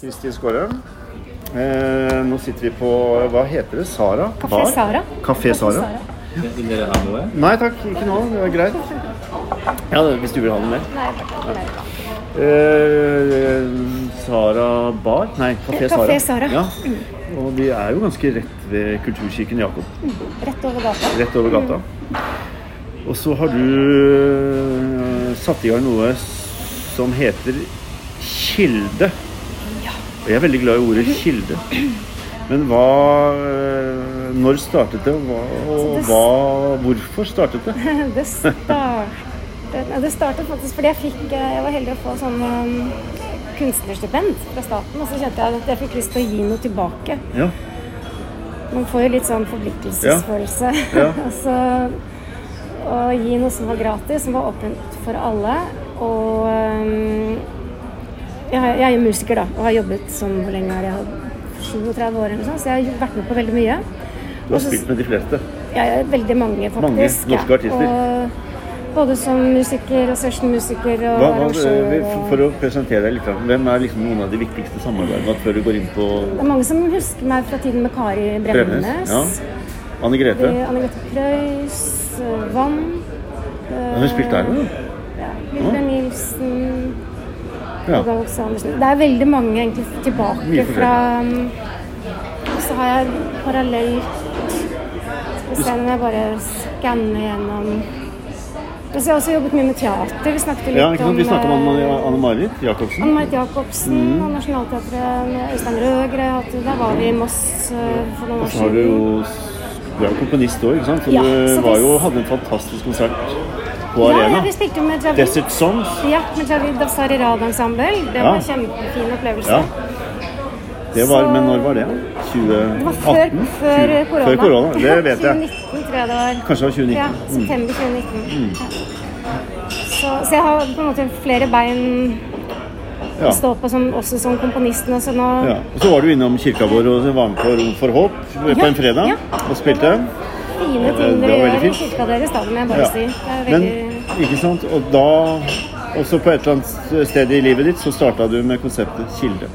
Kristin Skåre. Eh, nå sitter vi på Hva heter det? Sara? Kafé Bar? Sara. Kafé Sara. Vil dere ha noe? Nei takk, ikke nå. Det er greit. Ja, hvis du vil ha noe mer. Nei, takk. Eh, Sara Bar? Nei, Kafé Sara. Kafé Sara. Ja. Og de er jo ganske rett ved Kulturkirken Jakob. Rett over gata. Rett over gata. Og så har du eh, satt i gang noe som heter Kilde. Og jeg er veldig glad i ordet kilde. Men hva eh, Når startet det, og, hva, og hva, hvorfor startet det? Det startet, det startet faktisk fordi jeg fikk eh, Jeg var heldig å få sånn um, kunstnerstipend fra staten. Og så kjente jeg at jeg fikk lyst til å gi noe tilbake. Ja, Man får jo litt sånn forpliktelsesfølelse. Ja. altså, å gi noe som var gratis, som var åpent for alle. Og um, jeg, er- jo musiker, da, og har jobbet som hvor lenge er? Jeg har 37 år eller noe sånt, så jeg har vært med på veldig mye. du har spilt med de fleste. Er veldig mange, faktisk. Mange norske artister. Og både som musiker og sessionmusiker og Hva, hva, for, for å presentere deg litt, hvem er liksom noen av de viktigste samarbeidene før du går inn på Det er mange som husker meg fra tiden med Kari Bremnes. Bremnes? Ja. Anne Grete? Eh, Anne Grete Preus, eh, Vann. Hun spilte her, da? Ja, Hilde Nilsen, Ja. Olga Det er veldig mange egentlig tilbake fra Og Så har jeg parallelt Skal vi se om jeg bare skanner gjennom Jeg har også jobbet mye med teater. Vi snakket litt Ja, ikke sant? Vi snakket om eh, Anne- Anne-Marit Jacobsen. Anne-Marit Jacobsen Mm. og Nationaltheatret med Øystein Røgre. Der var vi i Moss eh, for noen år du siden. jo Du er jo komponist òg, ikke sant? Så Ja, du så var det- jo, hadde en fantastisk konsert på Ja, Arena. ja, vi spilte med Javid. Desert Songs. Ja, med Javid Dafsari Rad-ensemble. Det var Ja. en kjempefin opplevelse. Ja. Det var, Så- men når var det? 2018? Det var før, før 20 korona. Før korona, det vet jeg. 2019 tror jeg det var. Kanskje det var 2019. Ja, Mm. september 2019. Ja. Så, så jeg har på en måte flere bein Ja. stå på som, også som komponist Og så nå Ja. Og så var du innom kirka vår og var med på Rom for håp på en fredag og spilte. Fine Det ting dere veldig gjør i kirka deres, da, må jeg bare Ja. si. Det er Men ikke sant? Og da, også på et eller annet sted i livet ditt, så starta du med konseptet Kilde.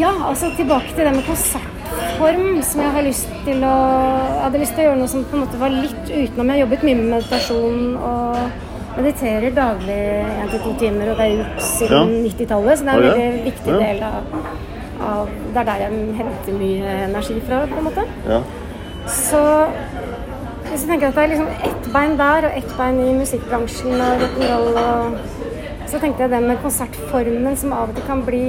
Ja, altså tilbake til det med konsertform, som jeg har lyst til å hadde lyst til å gjøre noe som på en måte var litt utenom. Jeg har jobbet mye med meditasjon og mediterer daglig én til to timer, og det er gjort siden 90-tallet, så det er en Ja, ja. veldig viktig Ja. del av, av Det er der jeg henter mye energi fra, på en måte. Ja. Så hvis jeg tenker at det er liksom ett bein der og ett bein i musikkbransjen og rock'n'roll og Så tenkte jeg det med konsertformen som av og til kan bli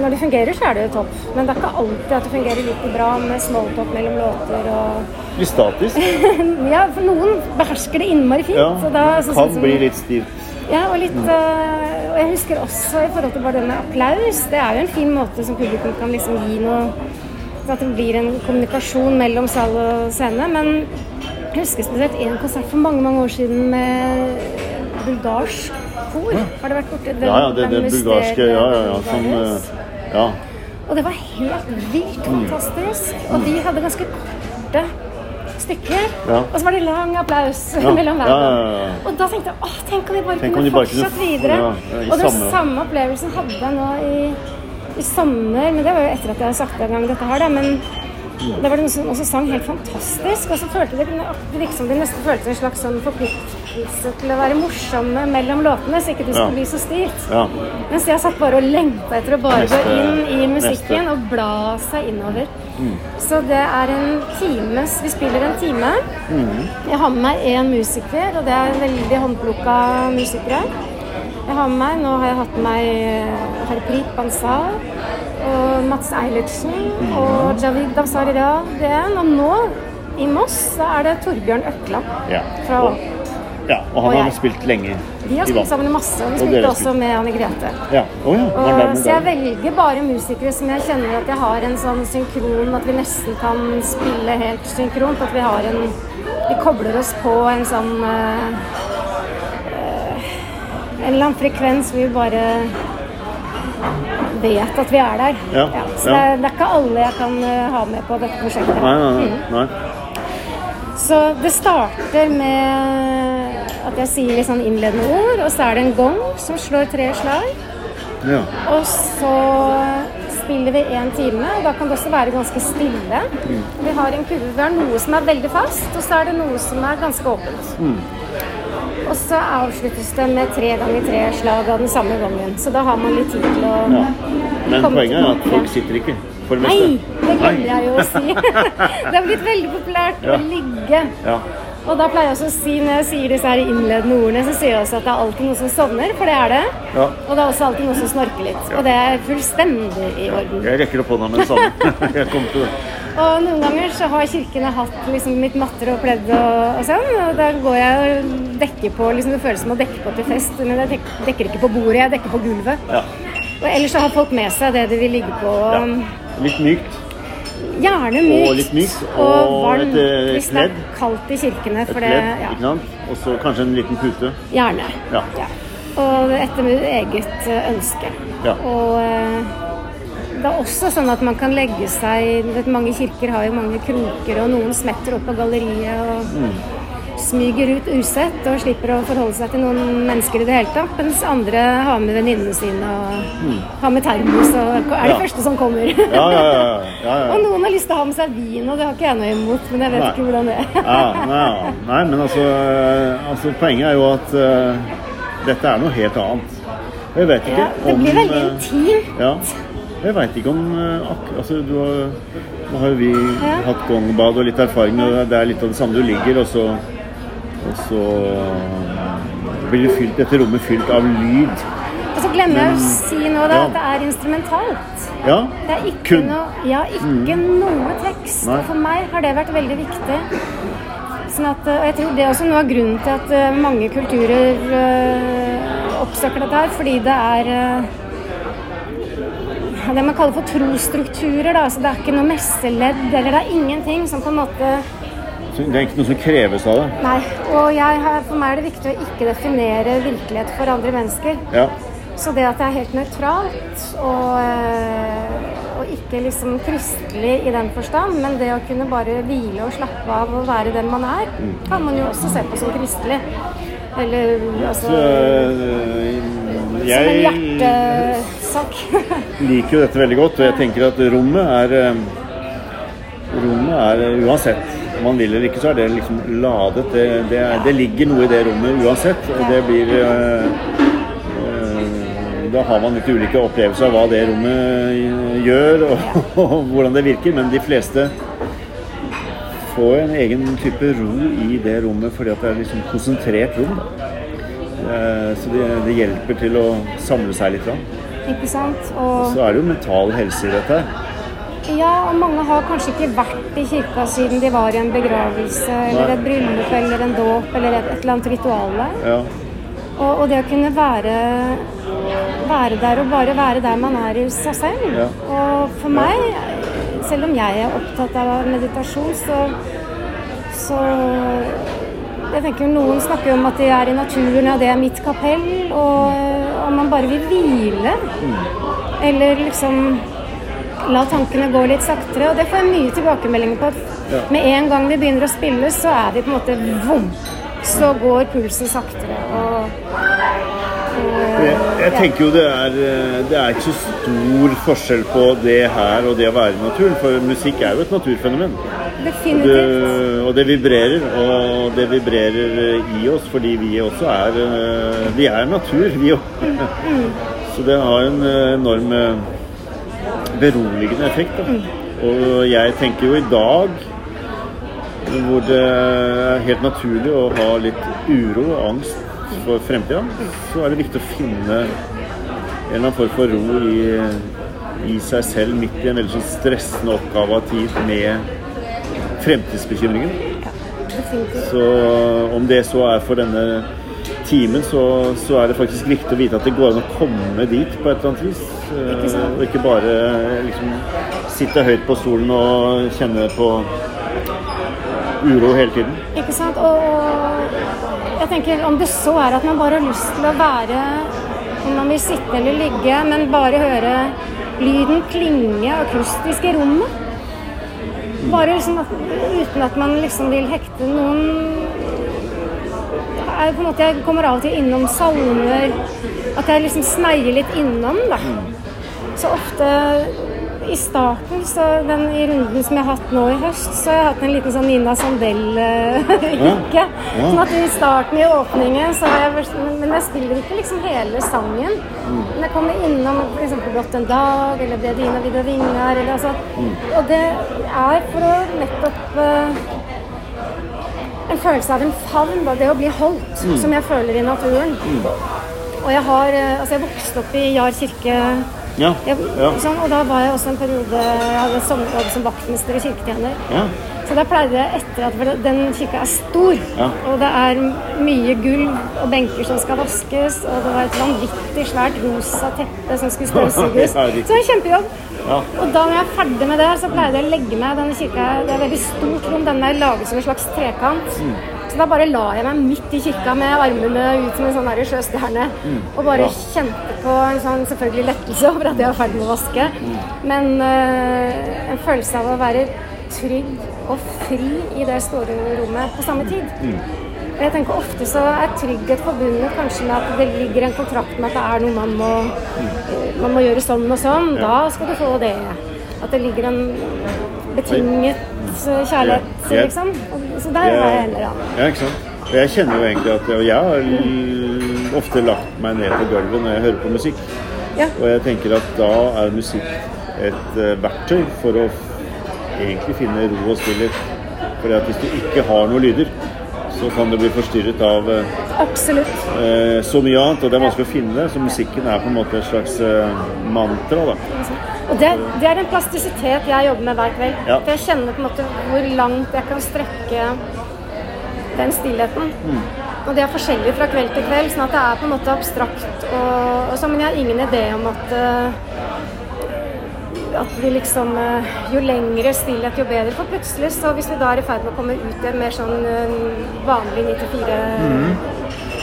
Når det fungerer, så er det jo topp. Men det er ikke alltid at det fungerer like bra med smalltalk mellom låter og Litt statisk. Ja, for noen behersker det innmari fint. Ja. så da, så, Kan sånn som- bli litt stivt. ja, og litt øh, Og jeg husker også i forhold til bare det med applaus. Det er jo en fin måte som publikum kan liksom gi noe så At det blir en kommunikasjon mellom sal og scene. Men jeg husker spesielt en konsert for mange mange år siden med bulgarsk kor. Har det vært borti det? Ja, ja, det, det bulgarske Ja, ja, ja. Som Ja. Og det var helt vilt fantastisk. Og de hadde ganske korte stykker. Ja. Og så var det lang applaus Ja. mellom hver Ja. Og da tenkte jeg åh, tenk om vi bare Tenk kunne de fortsatt videre. og den samme- samme opplevelsen hadde jeg nå i, i sommer, men det var jo etter at jeg hadde sagt i gang dette her, da. Men det var det noen som også sang helt fantastisk. Og så følte det, det liksom de nesten følte en slags sånn forpliktelse til å være morsomme mellom låtene, så ikke du skulle Ja. bli så stivt. ja. Mens jeg satt bare og lengta etter å bare Neste- gå inn i musikken neste. og bla seg innover. Så det er en times Vi spiller en time. Jeg har med meg én musiker, og det er veldig håndplukka musikere. Jeg har med meg, Nå har jeg hatt med meg eh, Harpreet Bansal og Mats Eilertsen og Javid Davsarira. Det er. Og nå, i Moss, så er det Torbjørn Økland ja. fra Og, ja, og han Og har spilt lenge. De har spilt sammen masse. og vi spilte også med Anne Grete. Ja. Oh, ja. Der Og, så jeg velger bare musikere som jeg kjenner at jeg har en sånn synkron, at vi nesten kan spille helt synkront. At vi har en Vi kobler oss på en sånn eh, En eller annen frekvens hvor vi bare vet at vi er der. Ja, så ja. Det, er, det er ikke alle jeg kan eh, ha med på dette prosjektet. Nei, nei, nei. nei. Så det starter med at jeg sier litt sånn innledende ord, og så er det en gong som slår tre slag. Ja. Og så spiller vi én time, og da kan det også være ganske stille. Vi har en kurve, vi har noe som er veldig fast, og så er det noe som er ganske åpent. Og så avsluttes det med tre ganger tre slag av den samme gangen. Så da har man litt tid til å ja. Men poenget er at folk sitter ikke, for det Nei, meste. det glemmer jeg jo å si. det har blitt veldig populært Ja. å ligge. Ja. Og da pleier jeg også å si, når jeg sier disse her innledende ordene, så sier jeg også at det er alltid noe som sovner, for det er det. ja. Og det er også alltid noe som snorker litt. Og det er fullstendig i orden. Jeg rekker opp hånda med det samme. Jeg kommer til det. Og noen ganger så har kirkene hatt liksom mitt matter og pledd og, og sånn, og da går jeg og dekker på liksom Det føles som å dekke på til fest, men jeg dek, dekker ikke på bordet, jeg dekker på gulvet. Ja. Og ellers så har folk med seg det de vil ligge på. ja. Litt mykt. Gjerne mykt. Og litt mykt, Og og varmt hvis det er kaldt i kirkene. For et kledd, ikke sant? Og så kanskje en liten pute. gjerne. Ja. Ja. Og etter eget ønske. Ja. Og eh, det er også sånn at man kan legge seg vet, Mange kirker har jo mange kroker, og noen smetter opp på galleriet og Mm. smyger ut usett og slipper å forholde seg til noen mennesker i det hele tatt. Mens andre har med venninnene sine og har med termos og er det Mm. Ja. første som kommer. Ja, ja, ja. ja, ja. og noen har lyst til å ha med seg vin, og det har ikke jeg noe imot, men jeg vet Nei. ikke hvordan det er. ja, nei, nei, men altså, altså Poenget er jo at uh, dette er noe helt annet. Jeg vet ikke Ja, det blir om, veldig eh, intimt. Jeg veit ikke om eh, altså, du har, Nå har jo vi Ja. hatt gongbad og litt erfaring, og det er litt av det samme. Du ligger, og så, og så eh, blir det fylt, dette rommet fylt av lyd. Og så glemmer jeg å si nå da, Ja. at det er instrumentalt. Ja, Det er ikke noe, ja, ikke noe tekst. Nei. Og for meg har det vært veldig viktig. Sånn at, og jeg tror det er også noe av grunnen til at eh, mange kulturer øh, oppsøker dette her, fordi det er eh, det man kaller for trosstrukturer. Da. Altså, det er ikke noe messeledd, eller det er ingenting som på en måte så det er ikke noe som kreves av det. Nei. Og jeg har, for meg er det viktig å ikke definere virkelighet for andre mennesker. Ja. Så det at det er helt nøytralt og, eh, og ikke liksom kristelig i den forstand, men det å kunne bare hvile og slappe av og være den man er, Mm. kan man jo også se på som kristelig. Eller altså Så, eh, Som en jeg hjertesak. liker jo dette veldig godt, og jeg tenker at rommet er eh, Rommet er eh, uansett om man vil eller ikke, så er det liksom ladet. Det, det, er, det ligger noe i det rommet uansett. og Det blir eh, Da har man litt ulike opplevelser av hva det rommet gjør, og, og hvordan det virker, men de fleste får en egen type ro i det rommet fordi at det er liksom konsentrert rom. Da. Så det, det hjelper til å samle seg litt. Da. Ikke sant? Og Så er det jo mental helse i dette. Ja, og mange har kanskje ikke vært i kirka siden de var i en begravelse eller Nei. et bryllup eller en dåp eller et, et eller annet ritual der. Ja. Og, og det å kunne være, være der og bare være der man er i seg selv. Ja. Og for meg, selv om jeg er opptatt av meditasjon, så, så jeg tenker Noen snakker om at de er i naturen, og det er mitt kapell. Og om man bare vil hvile, eller liksom la tankene gå litt saktere. Og det får jeg mye tilbakemeldinger på. at Ja. Med en gang vi begynner å spille, så er vi på en måte vom. Så går pulsen saktere. Og, og Jeg, tenker jo det er, eh, det er ikke så stor forskjell på det her og det å være i naturen, for musikk er jo et naturfenomen. Det, definitivt. og det vibrerer, og det vibrerer eh, i oss fordi vi også er eh, Vi er natur, vi òg. Så det har en enorm beroligende effekt. Da. Og jeg tenker jo i dag hvor det er helt naturlig å ha litt uro og angst for fremtida, så er det viktig å finne en eller annen form for ro i, i seg selv midt i en veldig sånn stressende oppgave av tid med fremtidsbekymringen. Så om det så er for denne timen, så, så er det faktisk viktig å vite at det går an å komme dit på et eller annet vis. Eh, Ikke? Og ikke bare liksom sitte høyt på stolen og kjenne på uro hele tiden. Ikke sant? Og jeg tenker om det så er at man bare har lyst til å være Om man vil sitte eller ligge, men bare høre lyden klinge akustisk i rommet. Bare liksom at, uten at man liksom vil hekte noen jeg, på en måte Jeg kommer av og til innom salmer. At jeg liksom sneier litt innom, da. Så ofte i starten, så den i runden som jeg har hatt nå i høst, så har jeg hatt en liten sånn Nina Sandell-hykke. Ja. Sånn at i starten, i åpningen, så har jeg vært- Men jeg spiller ikke liksom hele sangen. Men jeg kommer innom f.eks. 'Blått en dag' eller 'Det dine vidde vinger', eller altså Og det er for å nettopp eh, en følelse av en favn, det å bli holdt, som jeg føler i naturen. Og jeg har eh, Altså, jeg vokste opp i Jar kirke. Ja. Jeg, Ja. sånn, og da var jeg også en periode Jeg hadde sommerjobb som vaktmester og kirketjener. ja. Så da pleide jeg etter at den kirka er stor, Ja. og det er mye gulv og benker som skal vaskes, og det var et vanvittig svært rosa teppe som skulle støvsuges. Så det var en kjempejobb. Ja. Og da når jeg er ferdig med det, så pleide jeg å legge meg denne kirka Det er et veldig stort rom. Den er laget som en slags trekant. Mm. Så da bare la jeg meg midt i kirka med armene ut som en sånn sjøstjerne. sjøstjerne. Og bare Mm. Ja. kjente på en sånn selvfølgelig lettelse over at jeg var ferdig med å vaske. Mm. Men uh, en følelse av å være trygg og fri i det store rommet på samme tid. Mm. Jeg tenker Ofte så er trygghet forbundet kanskje med at det ligger en kontrakt med at det er noe man må, eh, man må gjøre sånn og sånn. Da skal du få det. At det ligger en betinget kjærlighet, Ja, ja. liksom. Så der har jeg heller an. Ja, ikke sant. Og jeg kjenner jo egentlig at jeg har ofte lagt meg ned på gulvet når jeg hører på musikk. Ja. Og jeg tenker at da er musikk et eh, verktøy for å egentlig finne ro og stillhet. For at hvis du ikke har noen lyder, så kan du bli forstyrret av eh, Absolutt. eh, så mye annet, og det er vanskelig å finne det. Så musikken er på en måte et slags eh, mantra. da. Og det, det er en plastisitet jeg jobber med hver kveld. Ja. For jeg kjenner på en måte hvor langt jeg kan strekke den stillheten. Mm. Og det er forskjellig fra kveld til kveld, sånn at det er på en måte abstrakt. Og, og så, men jeg har ingen idé om at eh, at vi liksom eh, Jo lengre stillhet, jo bedre. For plutselig, så hvis vi da er i ferd med å komme ut i en mer sånn eh, vanlig 94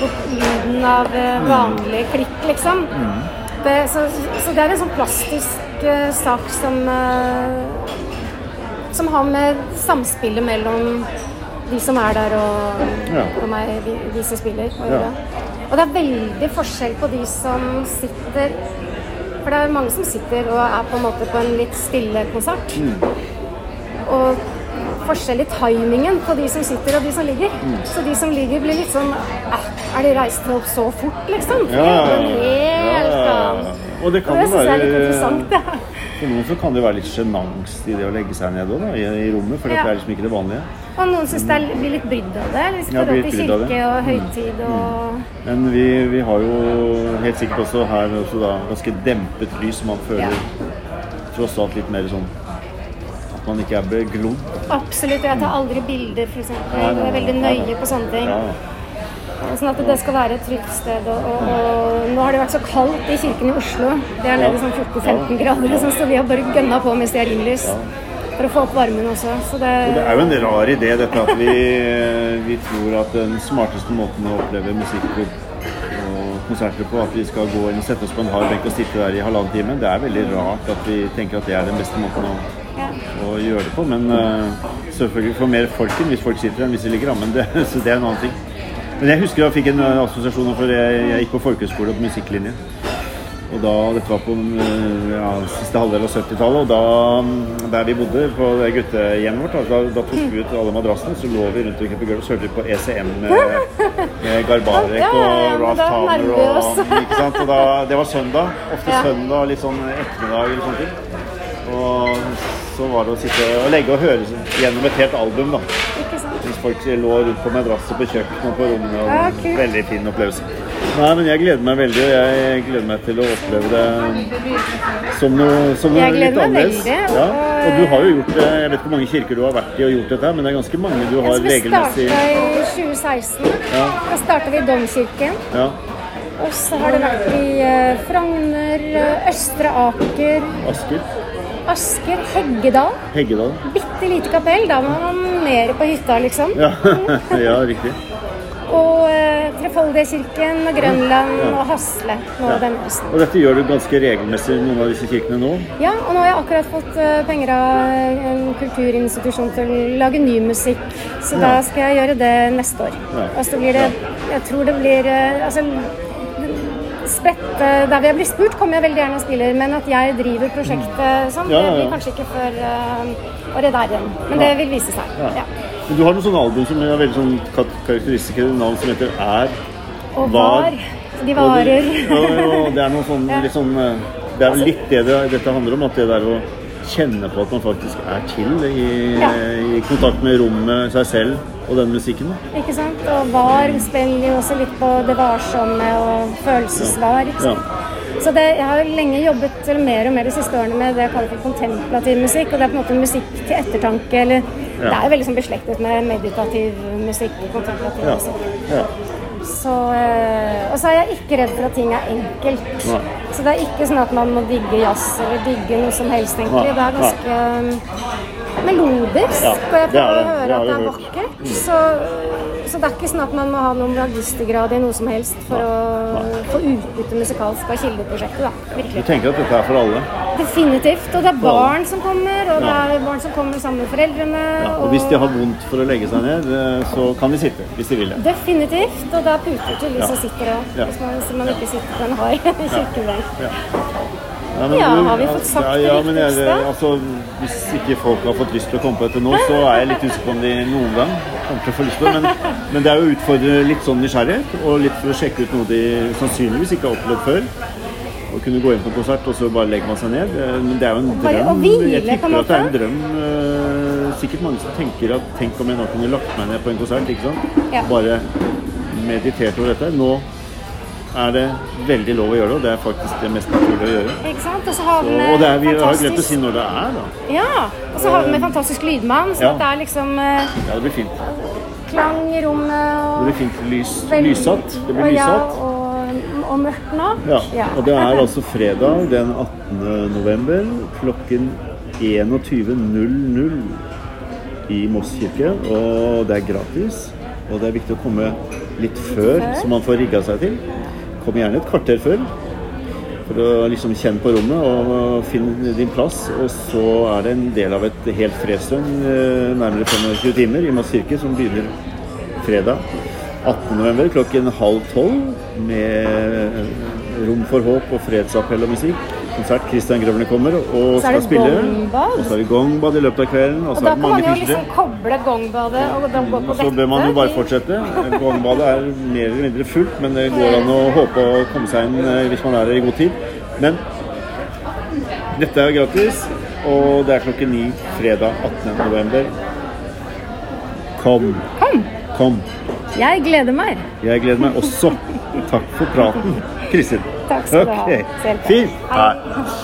hvor Lyden av eh, vanlig klikk, liksom. Det, så, så det er en sånn plastisk eh, sak som eh, Som har med samspillet mellom de som er der og, Ja. og meg, de, de som spiller, å Ja. Og det er veldig forskjell på de som sitter For det er mange som sitter og er på en måte på en litt stille konsert. Og forskjell i timingen på de som sitter og de som ligger. Så de som ligger blir litt sånn Er de reist opp så fort, liksom? Ja, ja, ja. helt Ja, ja, ja. Og det kan Og det jo er litt være- interessant. Ja. For noen så kan det være litt sjenanse i det å legge seg ned også, da, i, i rommet, for Ja. dette er liksom ikke det vanlige. Og noen syns det blir litt brydd av det. Liksom, Ja, forhold til det. kirke og høytid og Men vi, vi har jo helt sikkert også her også da, ganske dempet lys, som man føler tross alt litt mer sånn at man ikke er beglodd. Absolutt. Og Jeg tar aldri bilder, f.eks. Jeg er veldig nøye på sånne ting. Ja. Sånn at det skal være et trygt sted. Og, og, og nå har det vært så kaldt i kirken i Oslo. Det er nede sånn 14-15 grader, sånn, så vi har bare gønna på med stearinlys. For å få opp varmen også. Så det, det er jo en rar idé dette at vi, vi tror at den smarteste måten å oppleve musikk og, og konserter på, at vi skal gå inn og sette oss på en hard benk og sitte der i halvannen time, det er veldig rart at vi tenker at det er den beste måten å, ja. å gjøre det på. Men uh, selvfølgelig for mer folk inn hvis folk sitter enn hvis de ligger. an, Men det, så det er en annen ting. Men jeg husker jeg fikk en eh, assosiasjon, for jeg, jeg gikk på folkehøyskole på musikklinje. Og da, Dette var på eh, ja, siste halvdel av 70-tallet, og da, der vi bodde, på det guttehjemmet vårt, da, da tok vi ut alle madrassene, så lå vi rundt omkring på gulvet og så hørte vi på ECM med, med Garbarek Ja, ja, ja, og Ralph Towner. Og, ikke sant? og da, det var søndag. Ofte søndag, litt sånn ettermiddag eller sånne ting. Og så var det å sitte og legge og høre gjennom et helt album, da. Ikke sant? Hvis folk lå rundt på madrasser på kjøkkenet og på rommet. Og Ja, kult. Veldig fin opplevelse. Nei, men jeg gleder meg veldig. og Jeg gleder meg til å oppleve det som noe, som noe litt annerledes. veldig, Ja. og- du har jo gjort det. Jeg vet ikke hvor mange kirker du har vært i og gjort dette, men det er ganske mange du har regelmessig vi starta i 2016. Ja. Da starta vi Domkirken. Ja. Og så har det vært i eh, Frogner, eh, Østre Aker, Asker. Asker, Heggedal. Heggedal. Bitte lite kapell. Da må man mer på hytta, liksom. Ja. ja, riktig. Og eh, Trefoldighetskirken og Grønland Ja. og Hasle nå Ja. denne høsten. Og dette gjør du ganske regelmessig i noen av disse kirkene nå? Ja, og nå har jeg akkurat fått eh, penger av en kulturinstitusjon til å lage ny musikk, så da skal jeg gjøre det neste år. Og så blir det Jeg tror det blir eh, Altså Sprette Der jeg blir spurt, kommer jeg veldig gjerne og spiller, men at jeg driver prosjektet sånn, Ja, ja, det blir kanskje ikke før uh, året der igjen. Men det vil vise seg. Ja. Ja. Men du har noen sånne album som har veldig sånn karakteristiske navn som heter Er. Og Var. De varer. Og det, ja, ja, det er noe sånn, Ja. litt sånn eh, Det er vel litt det, det dette handler om. At det der å kjenne på at man faktisk er til i, Ja. i kontakt med rommet, seg selv og den musikken. Ikke sant? Og var spiller jo også litt på det varsomme og følelsesvar. Sant? Så det, jeg har lenge jobbet eller mer og mer de siste årene med det jeg kaller for kontemplativ musikk. Og det er på en måte musikk til ettertanke. Eller Ja. det er jo veldig sånn beslektet med meditativ musikk. kontemplativ Ja. musikk. ja. Så, eh, og så er jeg ikke redd for at ting er enkelt. Nei. Så det er ikke sånn at man må digge jazz eller digge noe som helst, egentlig. Nei. Det er ganske Nei. melodisk, Ja, og jeg får høre at det er vakkert. Så, så det er ikke sånn at man må ha noen magistergrad i noe som helst for å få utbytte musikalsk av Kildeprosjektet. da. Du tenker at dette er for alle? Definitivt. Og det er barn som kommer, og det er barn som kommer sammen med foreldrene. Ja, og hvis de har vondt for å legge seg ned, eh, så kan de sitte. Hvis de vil det. Definitivt. Og det er puter til de Ja. som sitter òg. Ja. Hvis man, man ikke sitter på en hard kirkebenk. Ja, men Ja, har vi fått sagt ja, det ja, men jeg, altså, Hvis ikke folk har fått lyst til å komme på dette nå, så er jeg litt usikker på om de noen gang kommer til å få lyst til det. Men, men det er jo å utfordre litt sånn nysgjerrighet, og litt for å sjekke ut noe de sannsynligvis ikke har opplevd før. Å kunne gå inn på en konsert, og så bare legger man seg ned. Men det er jo en drøm. Jeg tipper at det er en drøm. eh, Sikkert mange som tenker at tenk om jeg nå kunne lagt meg ned på en konsert, ikke sant. Bare meditert over dette. Nå er det veldig lov å gjøre det, og det er faktisk det mest naturlige å gjøre. Ikke sant? Og så har Så, og det er, vi har fantastisk- glemt å si når det er, da. Ja, og så har vi med fantastisk lydmann, så Ja. det er liksom eh, Ja, det blir fint. klang i rommet og Det blir fint lys, Vel- lyssatt. Det blir og ja, og, og mørkt nå. Ja, og det er altså fredag den 18. november klokken 21.00 i Moss kirke. Og det er gratis. Og det er viktig å komme litt før, før. så man får rigga seg til. Kom gjerne et kvarter før. For å liksom kjenne på rommet og finne din plass. Og så er det en del av et helt fredsdøgn, eh, nærmere 25 timer, i Moss kirke, som begynner fredag 18. november klokken halv tolv med Rom for håp og fredsappell og musikk. Konsert. Christian Grøverne kommer og skal spille. gongbad. Og så er det gongbad i løpet av kvelden. Og Og da kan man jo liksom koble gongbadet og gå på dette. så bør man jo bare fortsette. Gongbadet er mer eller mindre fullt, men det går an å håpe å komme seg inn eh, hvis man er her i god tid. Men dette er gratis, og det er klokken ni fredag 18. november. Kom. Kom! Kom. Jeg gleder meg. Jeg gleder meg også. Takk for praten, Kristin. Takk skal du ha. Ok. Fint. Hei.